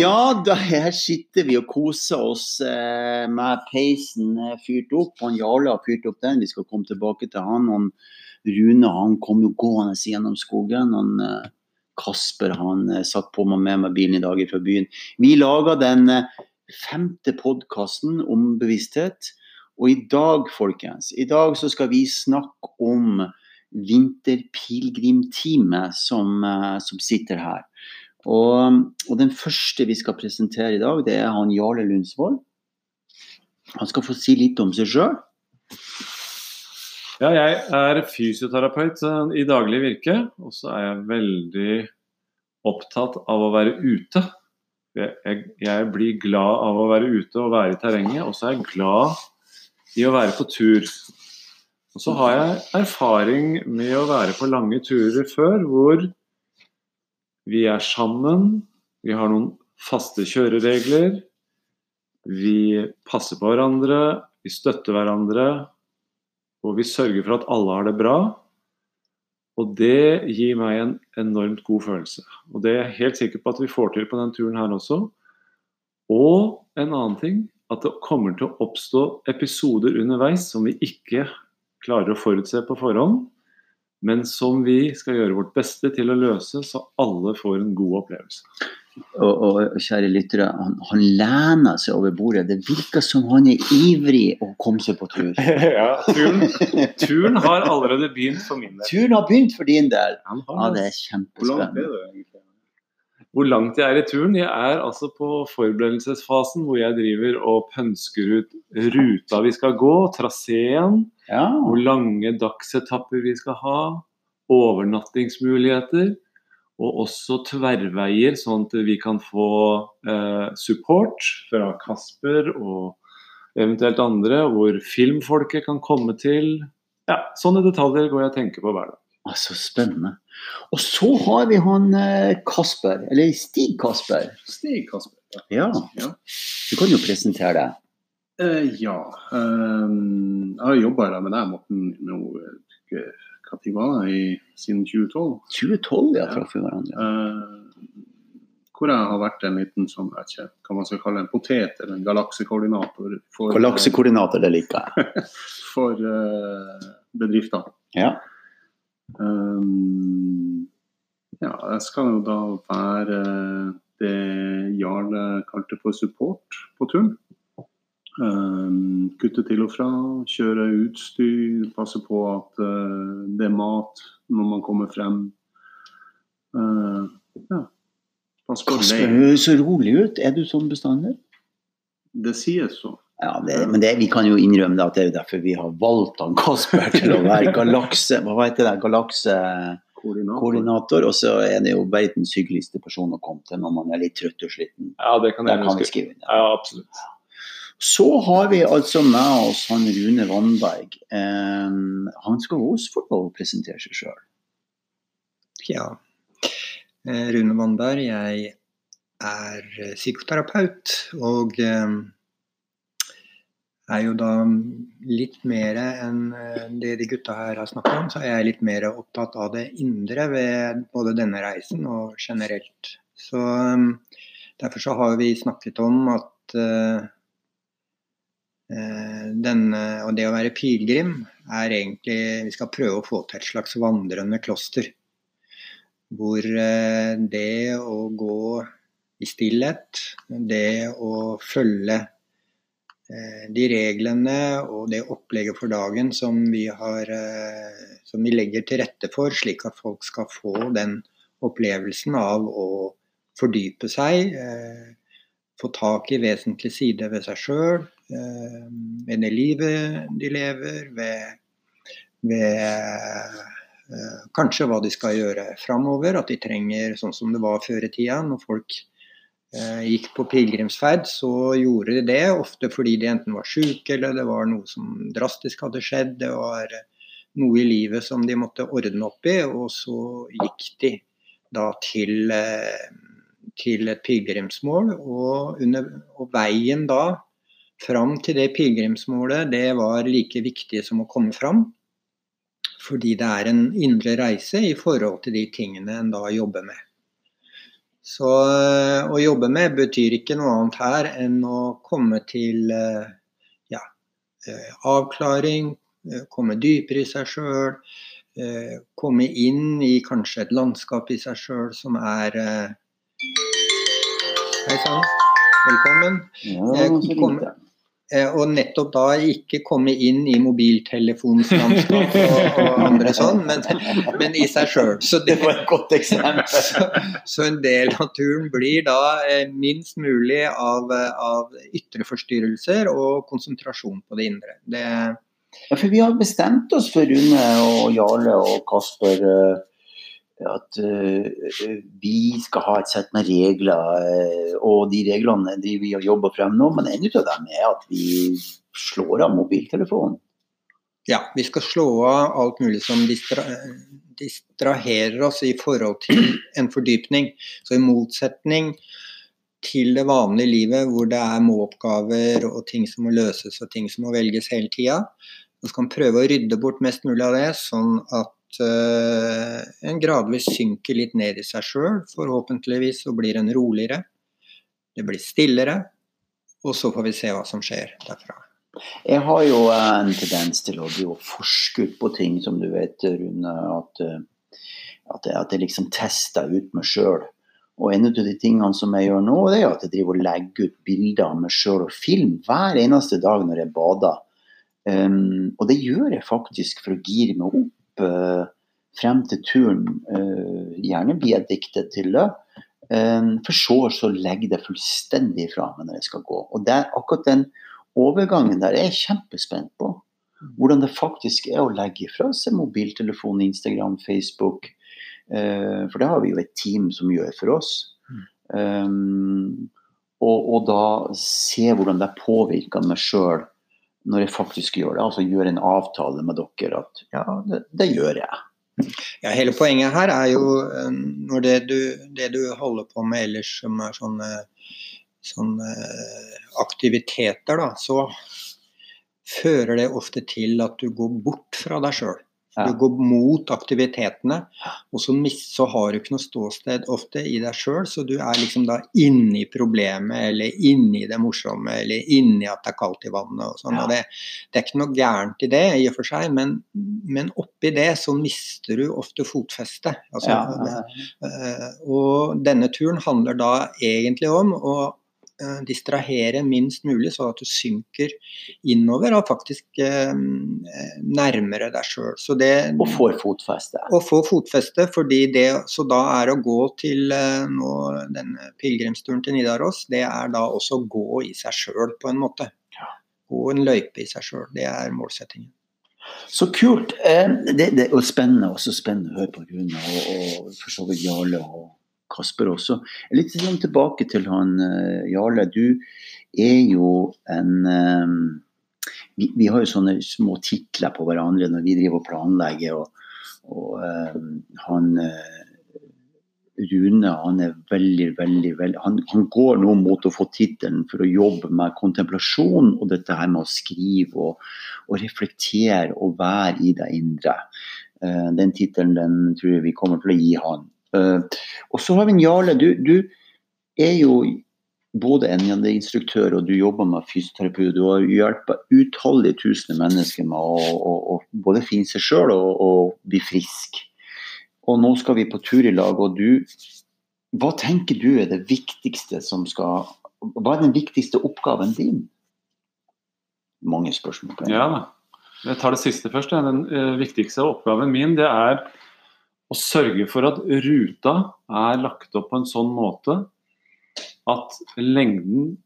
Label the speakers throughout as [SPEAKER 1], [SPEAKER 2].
[SPEAKER 1] Ja, da, her sitter vi og koser oss eh, med peisen eh, fyrt opp. Han Jarle har fyrt opp den. Vi skal komme tilbake til han. han Rune han kom jo gående gjennom skogen. Han, eh, Kasper han eh, satt på meg med meg bilen i dag fra byen. Vi laga den eh, femte podkasten om bevissthet. Og i dag, folkens, i dag så skal vi snakke om vinterpilegrimteamet som, eh, som sitter her. Og, og, den første vi skal presentere i dag, det er han Jarle Lundsvold. Han skal få si litt om seg sjøl.
[SPEAKER 2] Ja, jeg er fysioterapeut eh, i daglig virke, og så er jeg veldig opptatt av å være ute. Jeg, jeg, jeg, blir glad av å være ute og være i terrenget, og så er jeg glad i å være på tur. Og så har jeg erfaring med å være på lange turer før, hvor vi er sammen, vi har noen faste kjøreregler. Vi passer på hverandre, vi støtter hverandre, og vi sørger for at alle har det bra. Og det gir meg en enormt god følelse. Og det er jeg helt sikker på at vi får til på denne turen her også. Og en annen ting, at det kommer til å oppstå episoder underveis som vi ikke klarer å forutse på forhånd men som vi skal gjøre vårt beste til å løse, så alle får en god opplevelse.
[SPEAKER 1] Og, og kjære lyttere, han, han, lener seg over bordet. Det virker som han er ivrig å komme seg på tur.
[SPEAKER 2] ja, turen, turen, har allerede begynt for min del.
[SPEAKER 1] Turen har begynt for din del? Ja, det er kjempespennende.
[SPEAKER 2] Hvor langt jeg er i turen? Jeg er altså på forberedelsesfasen hvor jeg driver og pønsker ut ruta vi skal gå, traseen. Ja. Hvor lange dagsetapper vi skal ha. Overnattingsmuligheter. Og også tverrveier, sånn at vi kan få eh, support fra Kasper og eventuelt andre. Hvor filmfolket kan komme til. Ja, Sånne detaljer går jeg og tenker på hver dag.
[SPEAKER 1] Altså, spennende. Og så har vi han eh, Kasper, eller Stig Kasper.
[SPEAKER 3] Stig Kasper,
[SPEAKER 1] ja. ja. Du kan jo presentere deg.
[SPEAKER 3] Uh, ja. Um, jeg har jobba med deg, Morten, nå når var det? Siden 2012.
[SPEAKER 1] 2012, ja, traff vi hverandre. Uh,
[SPEAKER 3] hvor jeg har vært en liten sånn, vet ikke, hva man skal kalle en potet eller en galaksekoordinator.
[SPEAKER 1] galaksekoordinator, det liker
[SPEAKER 3] jeg. for uh, bedrifter.
[SPEAKER 1] Ja.
[SPEAKER 3] Um, ja, jeg skal jo da være det Jarle kalte for support på turen. Um, kutte til og fra, kjøre utstyr, passe på at uh, det er mat når man kommer frem. Uh, ja.
[SPEAKER 1] Passe på Kasper høres så rolig ut. Er du sånn bestandig?
[SPEAKER 3] Det sies så.
[SPEAKER 1] Ja, det, men det, vi kan jo innrømme det at det er derfor vi har valgt han Kasper til å være galakse... Hva heter det? Galaksekoordinator. Og så er det jo verdens hyggeligste person å komme til når man er litt trøtt og sliten.
[SPEAKER 2] Ja, det kan,
[SPEAKER 1] jeg kan vi skrive inn.
[SPEAKER 2] Ja, absolutt.
[SPEAKER 1] Så har vi altså med oss han Rune Wannberg. Um, han skal også få lov å presentere seg sjøl.
[SPEAKER 4] Ja. Eh, Rune Wannberg, jeg er psykoterapeut. Og um, er jo da litt mer enn eh, det de gutta her har snakket om, så er jeg litt mer opptatt av det indre ved både denne reisen og generelt. Så um, Derfor så har vi snakket om at uh, denne, og det å være pilegrim er egentlig Vi skal prøve å få til et slags vandrende kloster. Hvor det å gå i stillhet, det å følge Eh, de reglene og det opplegget for dagen som vi, har, eh, som vi legger til rette for, slik at folk skal få den opplevelsen av å fordype seg, eh, få tak i vesentlige sider ved seg sjøl, ved det livet de lever, ved, ved kanskje hva de skal gjøre framover. At de trenger, sånn som det var før i tida, når folk Eh, gikk på pilegrimsferd, så gjorde de det ofte fordi de enten var syke eller det var noe som drastisk hadde skjedd. Det var noe i livet som de måtte ordne opp i, og så gikk de da til, eh, til et pilegrimsmål. Og, og veien da fram til det pilegrimsmålet, det var like viktig som å komme fram. Fordi det er en indre reise i forhold til de tingene en da jobber med. Så eh, å jobbe med betyr ikke noe annet her enn å komme til eh, ja, eh, avklaring, komme dypere i seg sjøl, komme inn i kanskje et landskap i seg sjøl som er Hei sann, velkommen.
[SPEAKER 1] Ja,
[SPEAKER 4] Eh, Og nettopp da ikke komme inn i mobiltelefonens landskap og, og andre sånn, men, men i seg sjøl. Så,
[SPEAKER 1] Det
[SPEAKER 4] det-
[SPEAKER 1] var et godt eksempel.
[SPEAKER 4] så, så en del av turen blir da eh, minst mulig av, av ytre forstyrrelser og konsentrasjon på det indre. Det,
[SPEAKER 1] Ja, for vi har bestemt oss for Rune og Jarle og Kasper eh, at uh, vi skal ha et sett med regler, eh, og de reglene driver vi og jobber frem nå, men en av dem er at vi slår av mobiltelefonen.
[SPEAKER 4] ja, vi skal slå av alt mulig som distra, distraherer oss i forhold til en fordypning. Så i motsetning til det vanlige livet hvor det er må-oppgaver og ting som må løses og ting som må velges hele tida, så skal man prøve å rydde bort mest mulig av det, sånn at en gradvis synker litt ned i seg sjøl, forhåpentligvis, og blir en roligere. Det blir stillere, og så får vi se hva som skjer derfra.
[SPEAKER 1] Jeg har jo en tendens til å bli forskudd på ting, som du vet, Rune. At, eh, at, jeg, at jeg liksom tester ut meg sjøl. Og en av de tingene som jeg gjør nå, det er at jeg driver og legger ut bilder av meg sjøl og film hver eneste dag når jeg bader. Um, og det gjør jeg faktisk for å gire meg opp eh, frem til turen. Eh, gjerne blir diktet til det. Um, for så så legge det fullstendig fra meg når jeg skal gå. Og det er akkurat den overgangen der er jeg kjempespent på. Hvordan det faktisk er å legge fra seg mobiltelefon, Instagram, Facebook. Eh, for det har vi jo et team som gjør for oss. Um, og, og da se hvordan det påvirker meg sjøl når jeg faktisk gjør det. Altså gjør en avtale med dere at ja, det, det gjør jeg.
[SPEAKER 4] Ja, hele poenget her er jo eh, når det du, det du holder på med ellers som er sånne, sånne aktiviteter, da, så fører det ofte til at du går bort fra deg sjøl. Du går mot aktivitetene, og så, så har du ikke noe ståsted ofte i deg sjøl, så du er liksom da inni problemet, eller inni det morsomme, eller inni at det er kaldt i vannet og sånn.
[SPEAKER 1] Ja.
[SPEAKER 4] og det, det er ikke noe gærent i det i og for seg, men, men oppi det så mister du ofte fotfestet. Altså,
[SPEAKER 1] Ja,
[SPEAKER 4] Eh, og denne turen handler da egentlig om å distrahere minst mulig, så at du synker innover og faktisk eh, nærmere deg sjøl.
[SPEAKER 1] Og får fotfeste.
[SPEAKER 4] Og få fotfeste, fordi det så da er å gå til eh, nå, denne pilegrimsturen til Nidaros, det er da også å gå i seg sjøl på en måte. Gå en løype i seg sjøl. Det er målsettingen.
[SPEAKER 1] Så kult. Eh, Det, det jo spennende også spennende å høre på Rune og, og for så vidt Jarle og Kasper også. Litt sånn tilbake til han eh, Jarle. Du er jo en eh, vi, vi har jo sånne små titler på hverandre når vi driver og planlegger. Og, og um, han Rune han er veldig, veldig, veldig han, han går nå mot å få tittelen for å jobbe med kontemplasjon og dette her med å skrive og, og reflektere og være i det indre. Uh, den tittelen den tror jeg vi kommer til å gi han. Eh, og så har vi en Jarle. Du, du er jo både NJD-instruktør og du jobber med fysioterapi. Du har hjulpet utallige tusener mennesker med å, å, å både finne seg sjøl og, og bli frisk. Og nå skal vi på tur i lag, og du Hva tenker du er det viktigste som skal Hva er den viktigste oppgaven din? Mange spørsmål.
[SPEAKER 2] Ja Jeg tar det siste først. Den eh, viktigste oppgaven min det er å sørge for at ruta er lagt opp på en sånn måte at lengden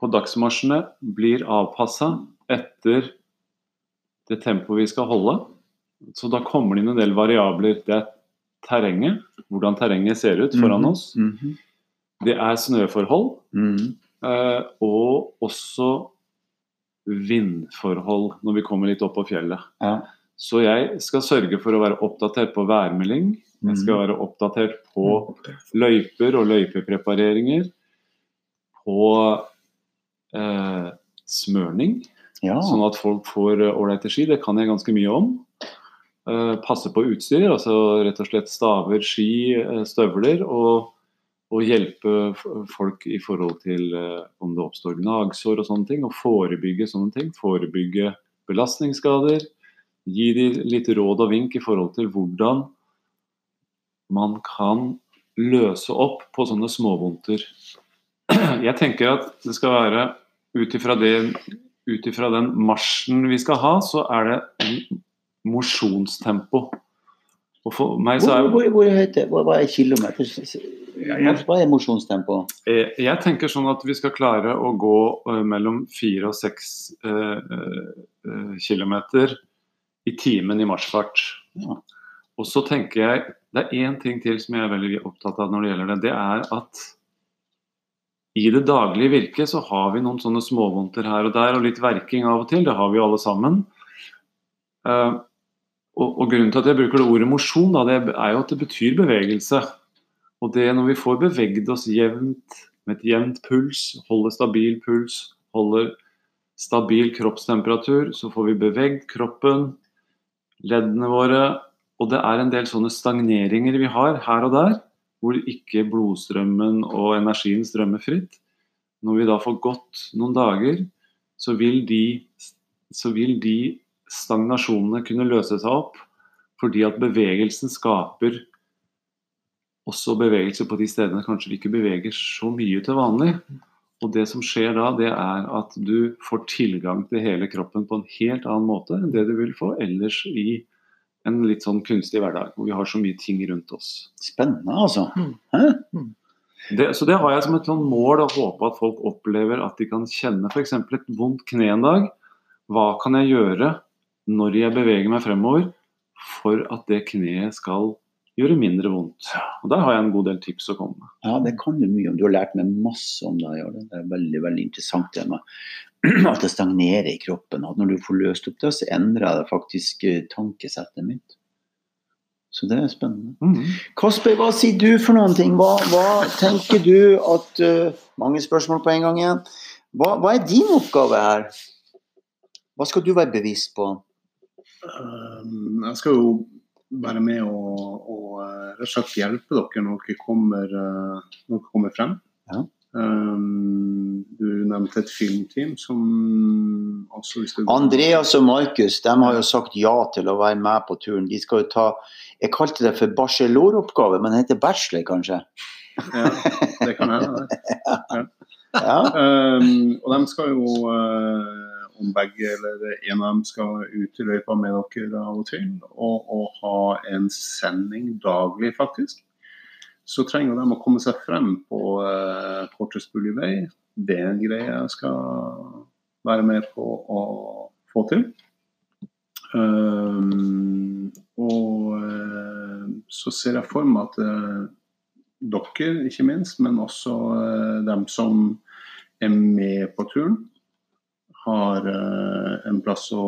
[SPEAKER 2] på dagsmarsjene blir avpassa etter det tempoet vi skal holde. Så da kommer det inn en del variabler. Det er terrenget, hvordan terrenget ser ut foran
[SPEAKER 1] Mhm.
[SPEAKER 2] oss.
[SPEAKER 1] -hmm.
[SPEAKER 2] Det er snøforhold,
[SPEAKER 1] Mm
[SPEAKER 2] -hmm. og også vindforhold når vi kommer litt opp på fjellet.
[SPEAKER 1] Ja.
[SPEAKER 2] Så jeg skal sørge for å være oppdatert på værmelding. Jeg skal
[SPEAKER 1] Mhm.
[SPEAKER 2] være oppdatert på løyper og løypeprepareringer. På eh, smørning,
[SPEAKER 1] ja.
[SPEAKER 2] sånn at folk får ålreite ski. Det kan jeg ganske mye om. Eh, passe på utstyr, altså rett og slett staver, ski, eh, støvler. Og og hjelpe folk i forhold til eh, om det oppstår gnagsår og sånne ting. Og forebygge sånne ting. Forebygge belastningsskader. Gi dem litt råd og vink i forhold til hvordan man kan løse opp på sånne småvondter. Jeg tenker at det skal være ut ifra den marsjen vi skal ha, så er det en mosjonstempo. Og for meg så
[SPEAKER 1] Hvor,
[SPEAKER 2] er
[SPEAKER 1] hvor, hvor er Hva hva er kilometer? Hva er mosjonstempo?
[SPEAKER 2] Jeg, Jeg tenker sånn at vi skal klare å gå eh, mellom fire og seks eh, eh, kilometer i timen i marsjfart. Og så tenker jeg Det er én ting til som jeg er veldig opptatt av når det gjelder det. Det er at i det daglige virket så har vi noen sånne småvondter her og der, og litt verking av og til. Det har vi jo alle sammen. Uh, og, og grunnen til at jeg bruker det ordet mosjon, da, det er jo at det betyr bevegelse. Og det når vi får beveget oss jevnt, med et jevnt puls, holder stabil puls, holder stabil kroppstemperatur, så får vi beveget kroppen, leddene våre, og det er en del sånne stagneringer vi har her og der, hvor ikke blodstrømmen og energien strømmer fritt. Når vi da får gått noen dager, så vil de, så vil de stagnasjonene kunne løse seg opp, fordi at bevegelsen skaper også bevegelse på de stedene kanskje vi ikke beveger så mye til vanlig. Og det som skjer da, det er at du får tilgang til hele kroppen på en helt annen måte enn det du vil få ellers i en litt sånn kunstig hverdag, hvor vi har så mye ting rundt oss.
[SPEAKER 1] Spennende, altså.
[SPEAKER 4] Mm.
[SPEAKER 1] Hæ?
[SPEAKER 2] Det, så det har jeg som et sånn mål å håpe at folk opplever at de kan kjenne f.eks. et vondt kne en dag. Hva kan jeg gjøre når jeg beveger meg fremover for at det kneet skal gjøre mindre vondt? Og Der har jeg en god del tips å komme med.
[SPEAKER 1] Ja, det kan du mye om. Du har lært meg masse om det. Det er veldig veldig interessant tema. at det stagnerer i kroppen. At når du får løst opp det, så endrer det faktisk eh, tankesettet mitt. Så det er spennende.
[SPEAKER 2] Mhm.
[SPEAKER 1] Kasper, hva sier du for noen ting? Hva, hva tenker du at uh, Mange spørsmål på en gang igjen. Hva, hva er din oppgave her? Hva skal du være bevisst på?
[SPEAKER 3] Um, jeg skal jo være med og, og eh, og hjelpe dere når dere kommer, eh, når dere kommer frem.
[SPEAKER 1] Ja.
[SPEAKER 3] Um, du nevnte et filmteam som også du
[SPEAKER 1] Andreas og Markus de har jo sagt ja til å være med på turen. De skal jo ta Jeg kalte det for bacheloroppgave, men det heter bachelor, kanskje?
[SPEAKER 3] Ja, det kan hende. Ja.
[SPEAKER 1] Ja.
[SPEAKER 3] Um, og de skal jo, eh, om begge eller en av dem skal ut i løypa med dere av og til, og, og ha en sending daglig, faktisk, så trenger de å komme seg frem på eh, kortest mulig vei. Det er en greie jeg skal være med på å få til. Um, og eh, så ser jeg for meg at eh, dere, ikke minst, men også eh, dem som er med på turen, har eh, en plass å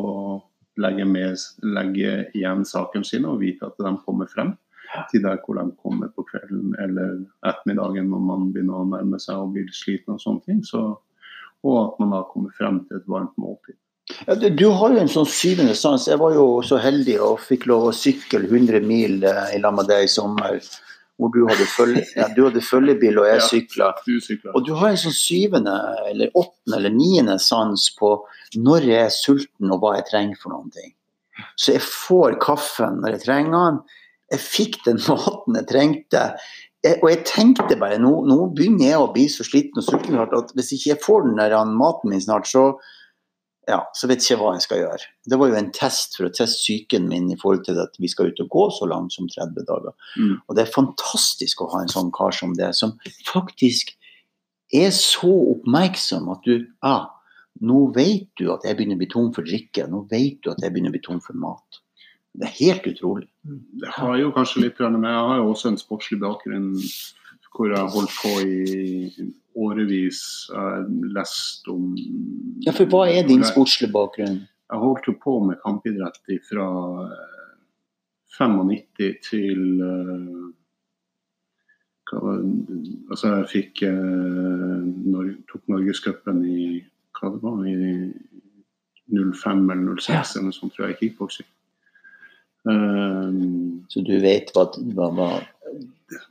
[SPEAKER 3] legge, med, legge igjen saken sin og vite at de kommer frem til der hvor de kommer på kvelden eller ettermiddagen når man begynner å nærme seg og blir sliten og sånne ting. Så, og at man da kommer frem til et varmt måltid.
[SPEAKER 1] Ja, du, du har jo en sånn syvende sans. Jeg var jo så heldig og fikk lov å sykle 100 mil eh, i lag med deg i sommer. Hvor du hadde, følge, ja, du hadde følgebil og jeg sykla. Og du har en sånn syvende, eller åttende eller niende sans på når jeg er sulten og hva jeg trenger for noen ting. Så jeg får kaffen når jeg trenger den. Jeg fikk den maten jeg trengte. Jeg, og jeg tenkte bare nå, nå begynner jeg å bli så sliten og sulten at hvis ikke jeg får den der maten min snart, så ja, så vet ikke hva jeg skal gjøre. Det var jo en test for å teste psyken min i forhold til at vi skal ut og gå så langt som 30 dager.
[SPEAKER 3] Mm.
[SPEAKER 1] Og det er fantastisk å ha en sånn kar som det, som faktisk er så oppmerksom at du ah, nå vet du at jeg begynner å bli tom for drikke. Nå vet du at jeg begynner å bli tom for mat. Det er helt utrolig.
[SPEAKER 3] Det har jo kanskje litt med Jeg har jo også en sportslig bakgrunn hvor jeg har holdt på i årevis. Jeg lest om
[SPEAKER 1] Ja, For hva er din sportslige bakgrunn?
[SPEAKER 3] Jeg holdt jo på med kampidrett fra 95 til uh, var, Altså, jeg fikk eh, Nor tok Norgescupen i hva det var, i 05 eller 06
[SPEAKER 1] Ja.
[SPEAKER 3] eller noe sånt, tror jeg, kickboksing. Um,
[SPEAKER 1] Så du vet hva, hva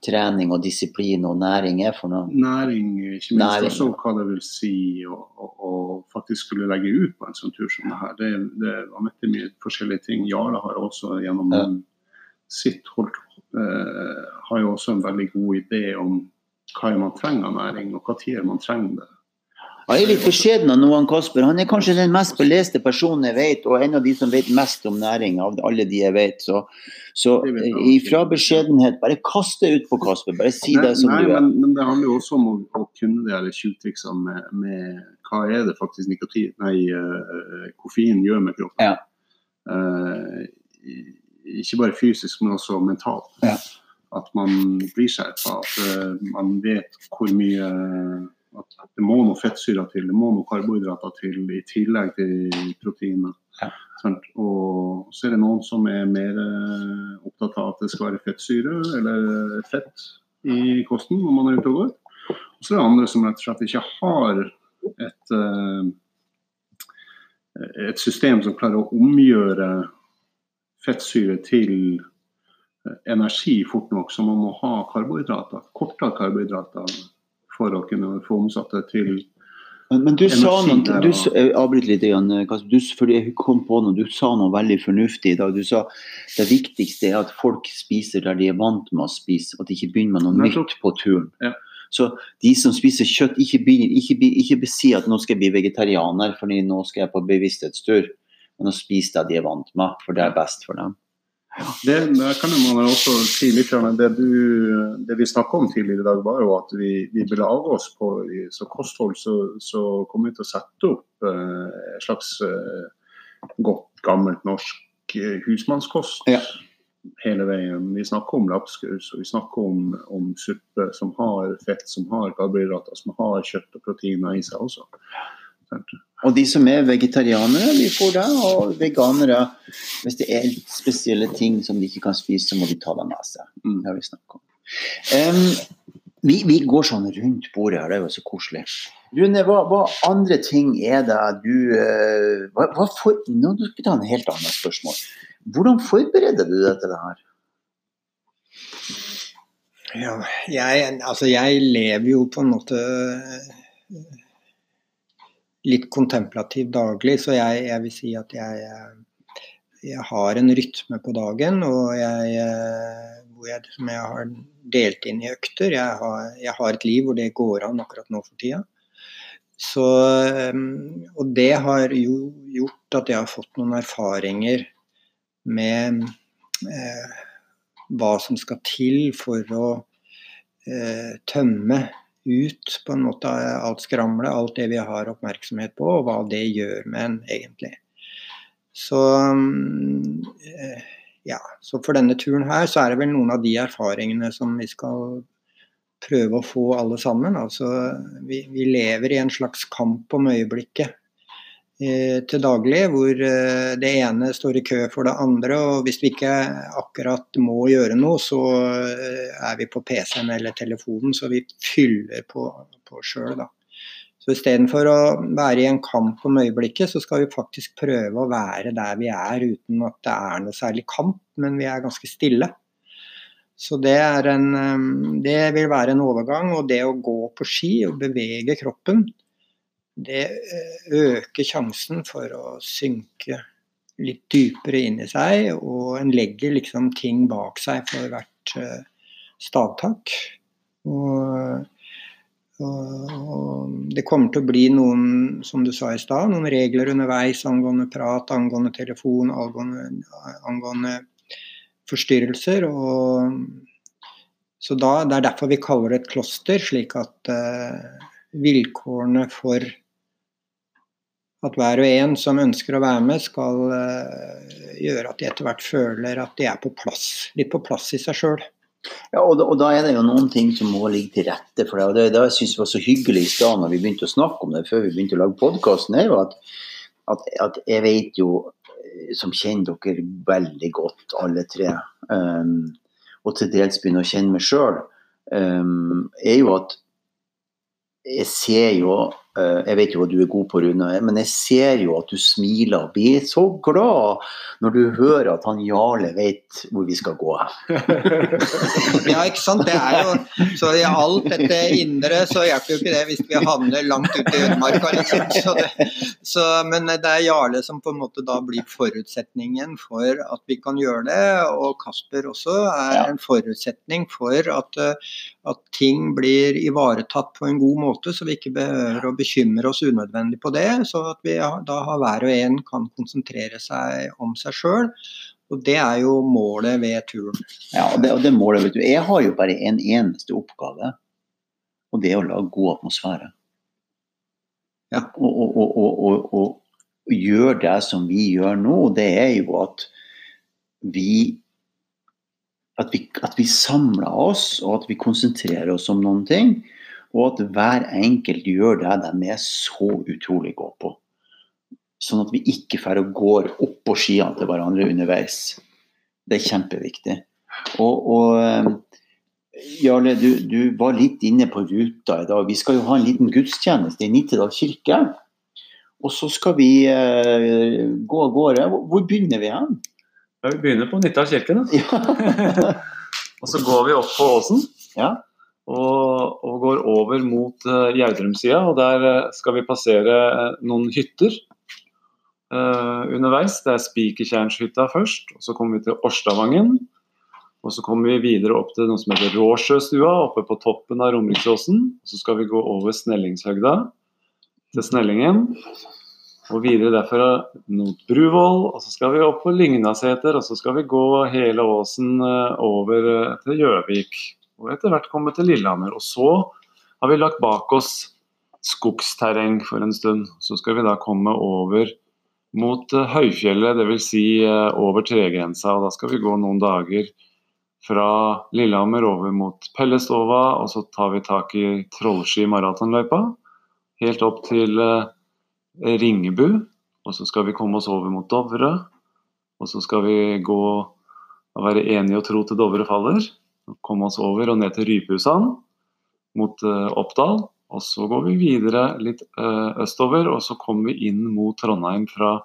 [SPEAKER 1] trening og disiplin og næring er for noe?
[SPEAKER 3] Næring, ikke minst
[SPEAKER 1] Næring,
[SPEAKER 3] også hva det vil si å, faktisk skulle legge ut på en sånn tur som det her. Det, det vanvittig mye forskjellige ting. Jarle har også gjennom
[SPEAKER 1] Ja.
[SPEAKER 3] sitt holdt, eh, har jo også en veldig god idé om hva man trenger av næring, og hva tider man trenger det.
[SPEAKER 1] Han er litt beskjeden av noen, Kasper. Han er kanskje den mest beleste personen jeg vet, og en av de som vet mest om næring av alle de jeg vet. Så, så
[SPEAKER 3] jeg.
[SPEAKER 1] ifra beskjedenhet, bare kast det ut på Kasper. Bare si det som
[SPEAKER 3] nei,
[SPEAKER 1] du er.
[SPEAKER 3] men, men det handler jo også om å, å kunne de her tjuvtriksene med, med hva er det faktisk nikotin, nei, eh, koffein gjør med kroppen.
[SPEAKER 1] Ja.
[SPEAKER 3] Uh, ikke bare fysisk, men også mentalt.
[SPEAKER 1] Ja.
[SPEAKER 3] At man blir skjerpa, at uh, man vet hvor mye at det må noe fettsyrer til, det må noe karbohydrater til i tillegg til proteiner.
[SPEAKER 1] Ja.
[SPEAKER 3] Og så er det noen som er mer eh, opptatt av at det skal være fettsyre eller fett i kosten når man er ute og går. Og så er det andre som rett og slett ikke har et, eh, et system som klarer å omgjøre fettsyre til eh, energi fort nok, så man må ha karbohydrater, kortere karbohydrater for å kunne få omsatt det til
[SPEAKER 1] Men, men du sa
[SPEAKER 3] Energi
[SPEAKER 1] noe du, Jeg avbryter litt, igjen, Kasper. Du, fordi jeg kom på noe, du sa noe veldig fornuftig i dag. Du sa det viktigste er at folk spiser der de er vant med å spise, at de ikke begynner med noe
[SPEAKER 3] Nei,
[SPEAKER 1] nytt på turen.
[SPEAKER 3] Ja.
[SPEAKER 1] Så de som spiser kjøtt, ikke, begynner, ikke, be- ikke si at nå skal jeg bli vegetarianer fordi nå skal jeg på bevissthetstur. Men å spise det de er vant med, for det er best for dem.
[SPEAKER 3] Det, kan man også si litt det, du, det vi snakket om tidligere i dag, var jo at vi, vi belager oss på så kosthold, så, så kommer vi til å sette opp eh, et slags eh, godt, gammelt norsk eh, husmannskost
[SPEAKER 1] Ja.
[SPEAKER 3] hele veien. Vi snakker om lapskaus, og vi snakker om, om suppe som har fett, som har karbohydrater, som har kjøtt og proteiner i seg også. Sant?
[SPEAKER 1] Og de som er vegetarianere, de får det. Og veganere, hvis det er litt spesielle ting som de ikke kan spise, så må de ta det med seg.
[SPEAKER 3] Mm.
[SPEAKER 1] Det har vi snakket om. Um, vi, vi går sånn rundt bordet her, det er jo så koselig. Rune, hva, hva andre ting er det du uh, hva, hva for, Nå skal vi ta en helt annet spørsmål. Hvordan forbereder du deg til det her?
[SPEAKER 4] Ja, jeg, altså jeg lever jo på en måte litt kontemplativ daglig, så jeg, jeg vil si at jeg, eh, jeg har en rytme på dagen, og jeg, eh, hvor jeg, som jeg har delt inn i økter. Jeg har, jeg har et liv hvor det går an akkurat nå for tida. Så, eh, og det har jo gjort at jeg har fått noen erfaringer med eh, hva som skal til for å eh, tømme ut på en måte alt skramlet, alt det vi har oppmerksomhet på, og hva det gjør med en egentlig. Så, eh, ja, så for denne turen her så er det vel noen av de erfaringene som vi skal prøve å få alle sammen. Altså, vi, vi lever i en slags kamp om øyeblikket til daglig, hvor eh, det ene står i kø for det andre. Og hvis vi ikke akkurat må gjøre noe, så eh, er vi på PC-en eller telefonen, så vi fyller på, på sjøl. Så istedenfor å være i en kamp om øyeblikket, så skal vi faktisk prøve å være der vi er uten at det er noe særlig kamp, men vi er ganske stille. Så det, en, eh, det vil være en overgang. Og det å gå på ski og bevege kroppen, det eh, øker sjansen for å synke litt dypere inn i seg, og en legger liksom ting bak seg for hvert eh, stavtak. Og, og, og det kommer til å bli noen, som du sa i stad, noen regler underveis angående prat, angående telefon, angående, angående forstyrrelser. Og, så da, Det er derfor vi kaller det et kloster, slik at eh, vilkårene for at hver og en som ønsker å være med, skal eh, gjøre at de etter hvert føler at de er på plass, litt på plass i seg sjøl.
[SPEAKER 1] Ja, og da, og da er det jo noen ting som må ligge til rette for det. og Det, det jeg synes var så hyggelig i stad når vi begynte å snakke om det før vi begynte å lage podkasten, er jo at, at, at jeg vet jo, eh, som kjenner dere veldig godt, alle tre, um, og til dels begynner å kjenne meg sjøl, um, er jo at jeg ser jo Jeg vet jo hva du er god på, Rune, men jeg ser jo at du smiler og blir så glad når du hører at han Jarle vet hvor vi skal gå.
[SPEAKER 4] Ja, ikke sant. Det er jo, så I alt dette indre så hjelper jo ikke det hvis vi havner langt ute i ødemarka. Liksom. Så det, så, men det er Jarle som på en måte da blir forutsetningen for at vi kan gjøre det. Og Kasper også er en forutsetning for at, eh, at ting blir ivaretatt på en god måte, så vi ikke behøver å bekymre oss unødvendig på det. Så at vi da har hver og en kan konsentrere seg om seg sjøl. Og det er jo målet ved turen.
[SPEAKER 1] Ja, og det, og det målet, vet du. Jeg har jo bare en eneste oppgave, og det er å lage god atmosfære.
[SPEAKER 4] Ja.
[SPEAKER 1] Og, og, og, og, og, og gjøre det som vi gjør nå, det er jo at vi at vi, at vi samler oss, og at vi konsentrerer oss om noen ting. Og at hver enkelt gjør det de er så utrolig gode på. Sånn at vi ikke får og går opp på skiene til hverandre underveis. Det er kjempeviktig. Og, og eh, Jarle, du, du, var litt inne på ruta i dag. Vi skal jo ha en liten gudstjeneste i Nittedal kirke. Og så skal vi eh, gå av gårde. Hvor begynner vi hen?
[SPEAKER 2] Ja, vi begynner på Nittedal kirke, da.
[SPEAKER 1] Ja.
[SPEAKER 2] Og så går vi opp på åsen.
[SPEAKER 1] Ja.
[SPEAKER 2] Og, og går over mot uh, Gjerdrumsida. Og der eh, skal vi passere eh, noen hytter uh, underveis. Det er Spikertjernshytta først. og Så kommer vi til Årstavangen. Og så kommer vi videre opp til noe som heter Råsjøstua, oppe på toppen av Romeriksåsen. Så skal vi gå over Snellingshøgda til Snellingen. Og videre derfra mot Bruvoll, og så skal vi opp på Lygnaseter, og så skal vi gå hele åsen over til Gjøvik. Og etter hvert komme til Lillehammer. Og så har vi lagt bak oss skogsterreng for en stund. Så skal vi da komme over mot eh, høyfjellet, dvs. Si, eh, over tregrensa. Og da skal vi gå noen dager fra Lillehammer over mot Pellestova, og så tar vi tak i Trollski maratonløypa. Helt opp til eh, Ringebu, og så skal vi komme oss over mot Dovre. Og så skal vi gå og være enige og tro til Dovre faller. Komme oss over og ned til Rypehusan mot eh, Oppdal. Og så går vi videre litt eh, østover, og så kommer vi inn mot Trondheim fra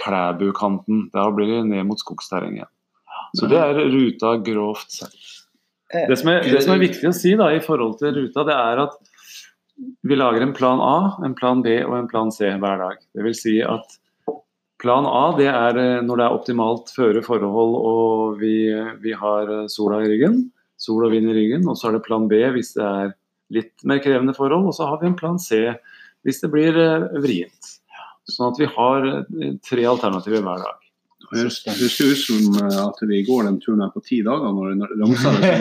[SPEAKER 2] Klæbukanten. Da blir det ned mot skogsterrenget. Så det er ruta grovt sett. Det som, er, det som er viktig å si da, i forhold til ruta, det er at vi lager en plan A, en plan B og en plan C hver dag. Det vil si at plan A det er eh, når det er optimalt føre forhold og vi, vi har eh, sola i ryggen. Sol og vind i ryggen. Og så er det plan B hvis det er litt mer krevende forhold. Og så har vi en plan C hvis det blir eh, vrient. Sånn at vi har eh, tre alternativer hver dag.
[SPEAKER 3] Det høres ut som eh, at vi går den turen her på ti dager når det ramser sånn. Er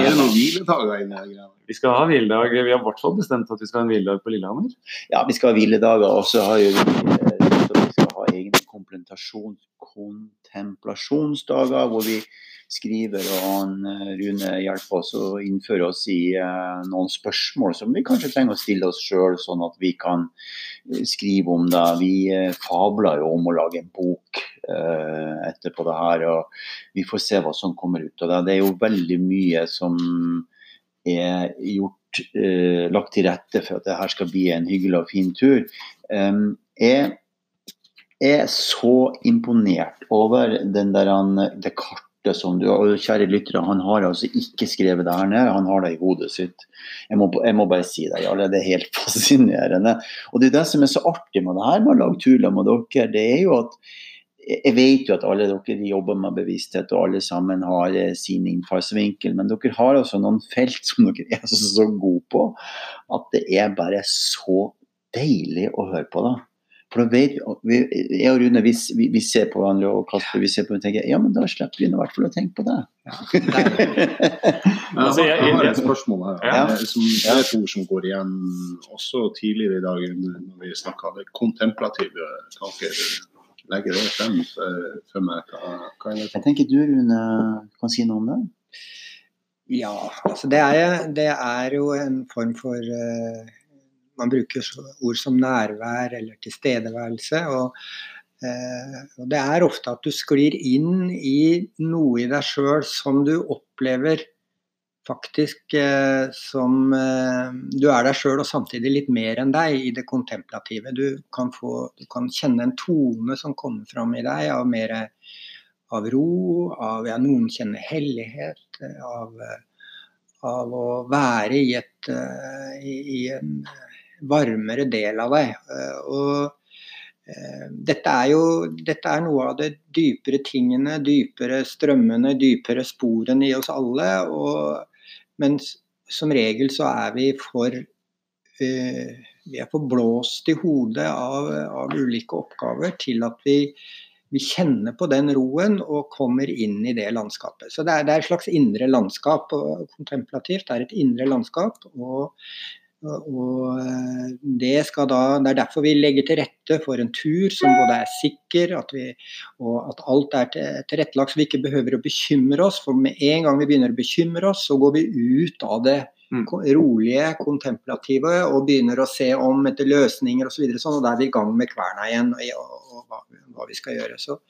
[SPEAKER 3] det noen hviledager inni det greia?
[SPEAKER 2] Vi skal ha hviledag. Vi har i hvert fall bestemt at vi skal ha en hviledag på Lillehammer.
[SPEAKER 1] Ja, vi skal ha hviledager, og så har vi, så vi skal ha egne kontemplasjonsdager hvor vi skriver og han, eh, Rune hjelper oss å innføre oss i eh, noen spørsmål som vi kanskje trenger å stille oss sjøl, sånn at vi kan eh, skrive om det. Vi eh, fabler jo om å lage en bok eh, etterpå det her, og vi får se hva som kommer ut av det. Det er jo veldig mye som er gjort, lagt til rette for at det her skal bli en hyggelig og fin tur. Um, jeg er så imponert over den der, det kartet som du og Kjære lyttere, han har altså ikke skrevet det her ned, han har det i hodet sitt. Jeg må, jeg må bare si det, Jarle. Det er helt fascinerende. Og det er det som er så artig med det her med å lage turer med dere, det er jo at jeg vet jo at alle dere jobber med bevissthet, og alle sammen har eh, sin innfallsvinkel, men dere har altså noen felt som dere er så gode på, at det er bare så deilig å høre på. da. For da vet vi, Jeg og Rune vi, vi, vi ser på hverandre og Kasper vi ser på hverandre og tenker ja, men da slipper vi i hvert fall å tenke på det.
[SPEAKER 3] Jeg
[SPEAKER 2] Altså,
[SPEAKER 3] har,
[SPEAKER 2] jeg-
[SPEAKER 3] jeg har et spørsmål her.
[SPEAKER 2] Ja.
[SPEAKER 3] eh, Som det er et ord som går igjen også tidligere i dag når vi snakka det kontemplative tanker. Legger det frem for, for meg. Hva, hva er det?
[SPEAKER 1] Jeg tenker du, Rune, kan si noe om det?
[SPEAKER 4] Ja, altså det er, det er jo en form for eh, Man bruker ord som nærvær eller tilstedeværelse. Og, eh, og det er ofte at du sklir inn i noe i deg sjøl som du opplever faktisk eh, som eh, Du er deg sjøl og samtidig litt mer enn deg i det kontemplative. Du kan, få, du kan kjenne en tone som kommer fram i deg av mer av ro, av ja, noen kjenner hellighet, av, av å være i, et, i, i en varmere del av deg. Og Eh, dette er jo dette er noe av det dypere tingene, dypere strømmene, dypere sporene i oss alle. Og, men som regel så er vi for uh, vi er for blåst i hodet av, av ulike oppgaver til at vi, vi, kjenner på den roen og kommer inn i det landskapet. Så det er, det er et slags indre landskap. og Kontemplativt er et indre landskap. og og det det, da, det, er derfor vi legger til rette for en tur som både er sikker, at vi, og at alt er tilrettelagt så vi ikke behøver å bekymre oss. For med en gang vi begynner å bekymre oss, så går vi ut av det mm. rolige, kontemplative og begynner å se om etter løsninger osv. Så, sånn, og da er vi i gang med kverna igjen og, og, og hva, hva, vi skal gjøre. Så,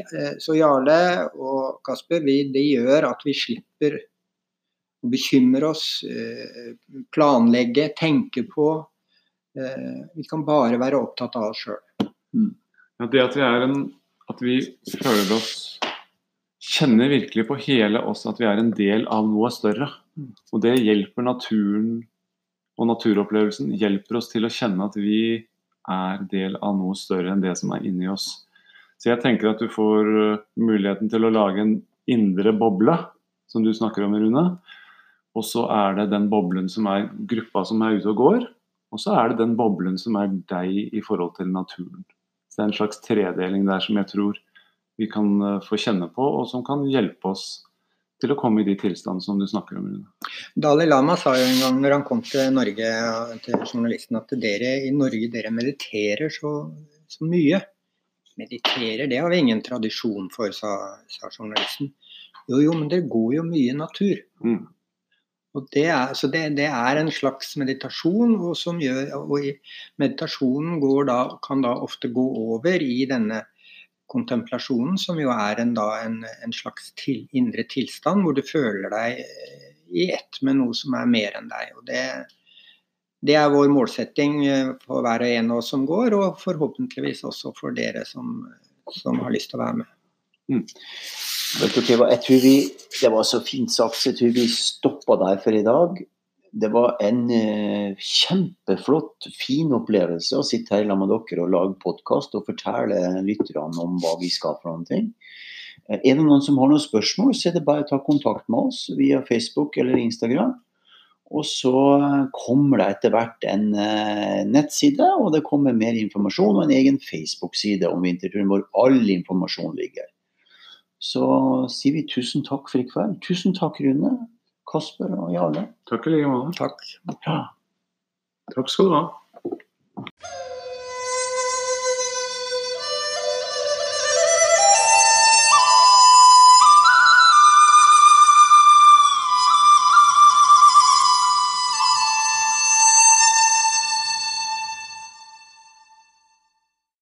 [SPEAKER 4] eh, så Jarle og Kasper, vi, det gjør at vi slipper bekymre oss, eh, planlegge, tenke på. Eh, vi kan bare være opptatt av oss sjøl.
[SPEAKER 2] Mm. Ja, det at vi, en, at vi føler oss Kjenner virkelig på hele oss at vi er en del av noe større. Mm. Og det hjelper naturen og naturopplevelsen hjelper oss til å kjenne at vi er del av noe større enn det som er inni oss. Så jeg tenker at du får eh, muligheten til å lage en indre boble, som du snakker om, Rune. Og så er det den boblen som er gruppa som er ute og går. Og så er det den boblen som er deg i forhold til naturen. Så det er en slags tredeling der som jeg tror vi kan eh, få kjenne på, og som kan hjelpe oss til å komme i de tilstandene som du snakker om.
[SPEAKER 4] Dalai Lama sa jo en gang når han kom til Norge til journalisten at dere i Norge dere mediterer så, så mye. Mediterer, det har vi ingen tradisjon for, sa, sa journalisten. Jo, jo, men det går jo mye natur. Mm. Og det er, så det, det, er en slags meditasjon, og, som gjør, og meditasjonen da, kan da ofte gå over i denne kontemplasjonen, som jo er en, da, en, en slags til, indre tilstand hvor du føler deg eh, i ett med noe som er mer enn deg. Og det, det er vår målsetting eh, for hver og en av oss som går, og forhåpentligvis også for dere som, som har lyst til å være med. Mm.
[SPEAKER 1] Jeg tror vi, Det var så fint sagt, så jeg tror vi stopper der for i dag. Det var en uh, kjempeflott, fin opplevelse å sitte her sammen med dere og lage podkast og fortelle lytterne om hva vi skal for noen ting. Uh, er det noen som har noen spørsmål, så er det bare å ta kontakt med oss via Facebook eller Instagram. Og så kommer det etter hvert en uh, nettside, og det kommer mer informasjon og en egen Facebook-side om vinterturen hvor all informasjon ligger så sier vi tusen takk for i kveld. Tusen takk, Rune, Kasper og Jarle.
[SPEAKER 2] Takk i like måte.
[SPEAKER 4] Takk.
[SPEAKER 2] Ja. Takk skal du ha.